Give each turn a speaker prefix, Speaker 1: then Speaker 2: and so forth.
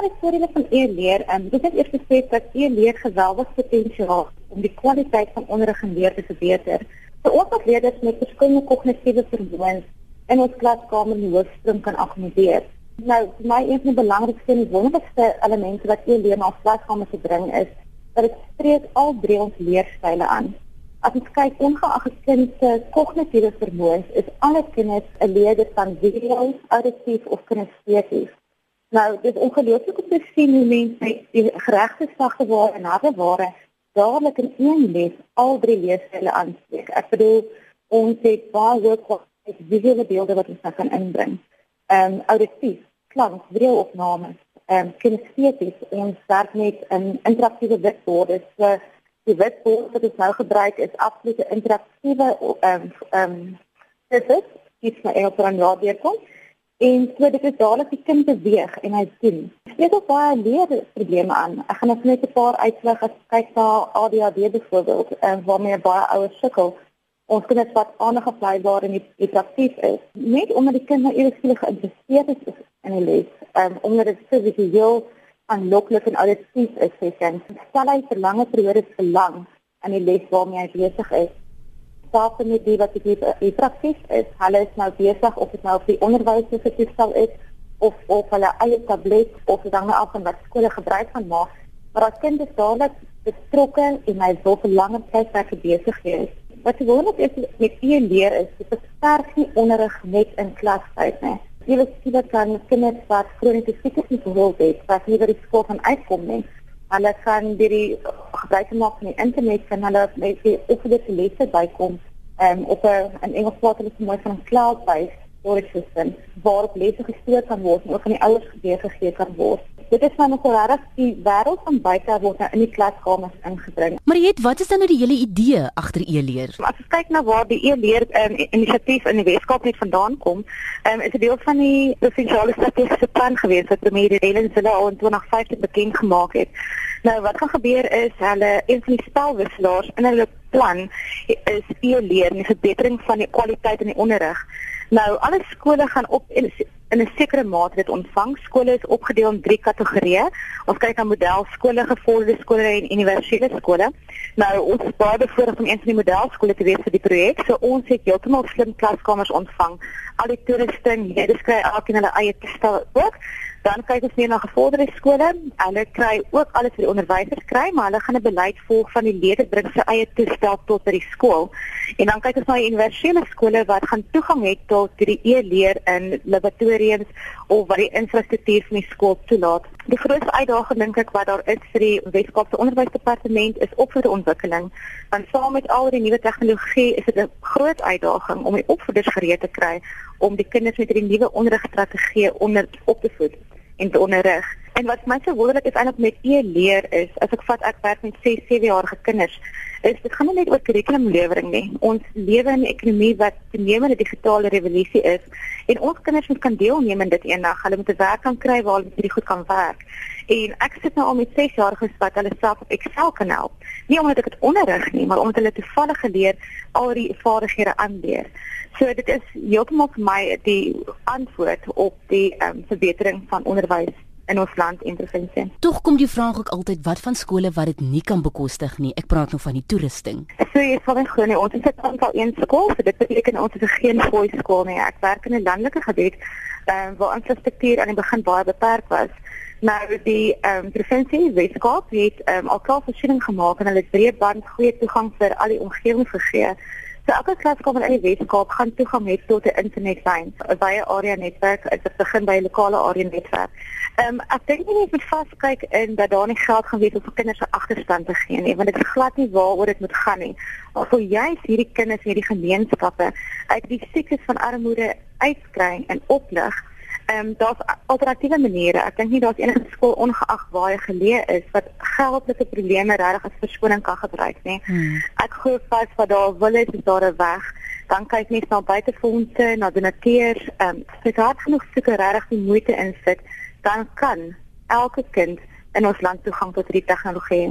Speaker 1: na die voordele van e-leer, um, dit is eers gesê dat e-leer geweldig potensiaal om die kwaliteit van onderrig en leer te verbeter. Vir ons as leerders met verskillende kognitiewe vermoëns in ons klaskamer die hoofstroom kan akkommodeer. Nou, vir my een van die belangrikste en wonderlikste elemente wat e-leer na ons klaskamer te bring is dat dit spreek al drie ons leerstyle aan. As ons kyk ongeag 'n kind se kognitiewe vermoëns, is alle kinders 'n leerder van visueel, auditief of kinesteties. Nou, dit is ongelooflik om te sien hoe mense die geregte sagte ware en harde ware dadelik in een les al drie leerstyle aanspreek. Ek bedoel, ons het baie hoë kwaliteit visuele beelde wat ons kan inbring. Ehm um, auditief, klank, videoopnames, ehm um, kinesteties, ons werk met 'n um, interaktiewe witborde. So, die witbord wat ons nou gebruik is absolute interaktiewe ehm um, ehm um, dit is iets wat Engels van ja deurkom. En so dit is dadelik die kind beweeg en hy doen. Dit is baie leer probleme aan. Ek gaan net 'n paar uitlig as kyk na ADHD byvoorbeeld en um, waarmee baie ouers sukkel. Ons kinders wat aanige blybaar en interaktief is, net omdat die kind nou eers geïnteresseerd is in die les, um, omdat dit so visueel aanloklik en auditief is vir kind. Stel hy vir lange periodes verlang aan die les waarmee hy besig is. Saam met die wat die, die prakties is, hulle is nou besig of dit nou op die onderwysers toestel is of op hulle eie tablet of hang af van wat skole gebruik van maak. Maar as kind is dadelik betrokke en hy wil vir langer tyd werk besig wees. Wat gewoonlik is met e leer is, dit versterk nie onderrig net in klastyd nie jy weet skielik kan kinders wat kroniese siektes nie gehoor het, wat nie by die skool kan uitkom nie. Hulle kan by die gebruik maak van die internet kan hulle net die opgeleide lesse bykom um, op 'n in Engels praat hulle so mooi van 'n cloud-based storage system waar lesse gestuur kan word en ook aan die ouers gegee kan word dit is nou nog regtig die wêreld van buite word nou in die klaskamers ingebring.
Speaker 2: Mariet, wat is dan nou die hele idee agter e-leer?
Speaker 1: As jy kyk na waar die e-leer um, inisiatief in die Weskaap net vandaan kom, um, is dit deel van die provinsiale statistiese plan gewees wat premier Helen Zille al in 2015 bekend gemaak het. Nou wat gaan gebeur is hulle een van die spelwisselaars in hulle plan is e-leer en die verbetering van die kwaliteit in die onderrig. Nou alle skole gaan op in 'n sekere mate dit ontvang. Skole is opgedeel in drie kategorieë. Ons kyk na modelskole, gevorderde skole en universele skole. Nou ons baie bevoorreg om een van die modelskole te wees vir die projek. So ons het heeltemal slim klaskamers ontvang. Al die toerusting, jy beskryf elkeen hulle eie toestel ook. Dan kyk ons meer na gevorderde skole. Hulle kry ook alles vir die onderwysers kry, maar hulle gaan 'n beleid volg van die leerders bring sy eie toestel tot by die skool. En dan kyk ons na universele skole wat gaan toegang het tot die e-leer in laboratoriums of wat die infrastruktuur van die skool toelaat. Die grootste uitdaging dink ek wat daar is vir die Weskaapse Onderwysdepartement is opvoedontwikkeling. Want saam met al die nuwe tegnologie is dit 'n groot uitdaging om die opvoeders gereed te kry om die kinders met hierdie nuwe onderrigstrategie onder op te voed en te onderrig. En wat my so wonderlik is eintlik met e-leer is, as ek vat ek werk met 6, 7 jarige kinders, is dit gaan nie net oor kurrikulumlewering nie. Ons lewe in 'n ekonomie wat toenemende digitale revolusie is en ons kinders moet kan deelneem in dit eendag. Hulle moet 'n werk kan kry waar hulle baie goed kan werk. En ek sit nou al met 6 jariges wat hulle self op Excel kan help. Nie omdat ek dit onderrig nie, maar omdat hulle toevallig geleer al die vaardighede aanleer. So dit is heeltemal vir my die antwoord op die um, verbetering van onderwys in ons land en provinsie.
Speaker 2: Tog kom die vraag ook altyd wat van skole wat dit nie kan bekostig nie. Ek praat nou van die toerusting.
Speaker 1: So jy sal net glo nie ons het aantal een skool, so dit beteken ons het geen goeie skool nie. Ek werk in 'n landelike gebied um, waar infrastruktuur aan die begin baie beperk was. Nou die ehm um, provinsie Weskaap het ehm um, al klaar voorsiening gemaak en hulle het breedband goeie toegang vir al die omgewing gegee. So elke klaskamer in die Weskaap gaan toegang hê tot 'n internetlyn, 'n baie area netwerk, dit begin by 'n lokale area netwerk. Ehm um, ek dink nie net met vaskyk in dat daar nie geld gaan wees om vir kinders 'n agterstand te gee nie, want dit is glad nie waaroor dit moet gaan nie. Maar vir juist hierdie kinders, hierdie gemeenskappe uit die siektes van armoede uitkry en oplig ehm um, daar's alternatiewe maniere. Ek dink nie daar's enige skool ongeag waar jy geleë is wat geldelike probleme regtig as verskoning kan gebruik nie. Hmm. Ek glo vas dat daar wil is daar 'n weg. Dan kyk net na buitefondse, na donateurs, ehm um, as jy hard genoeg seker regtig die moeite insit, dan kan elke kind in ons land toegang tot hierdie tegnologie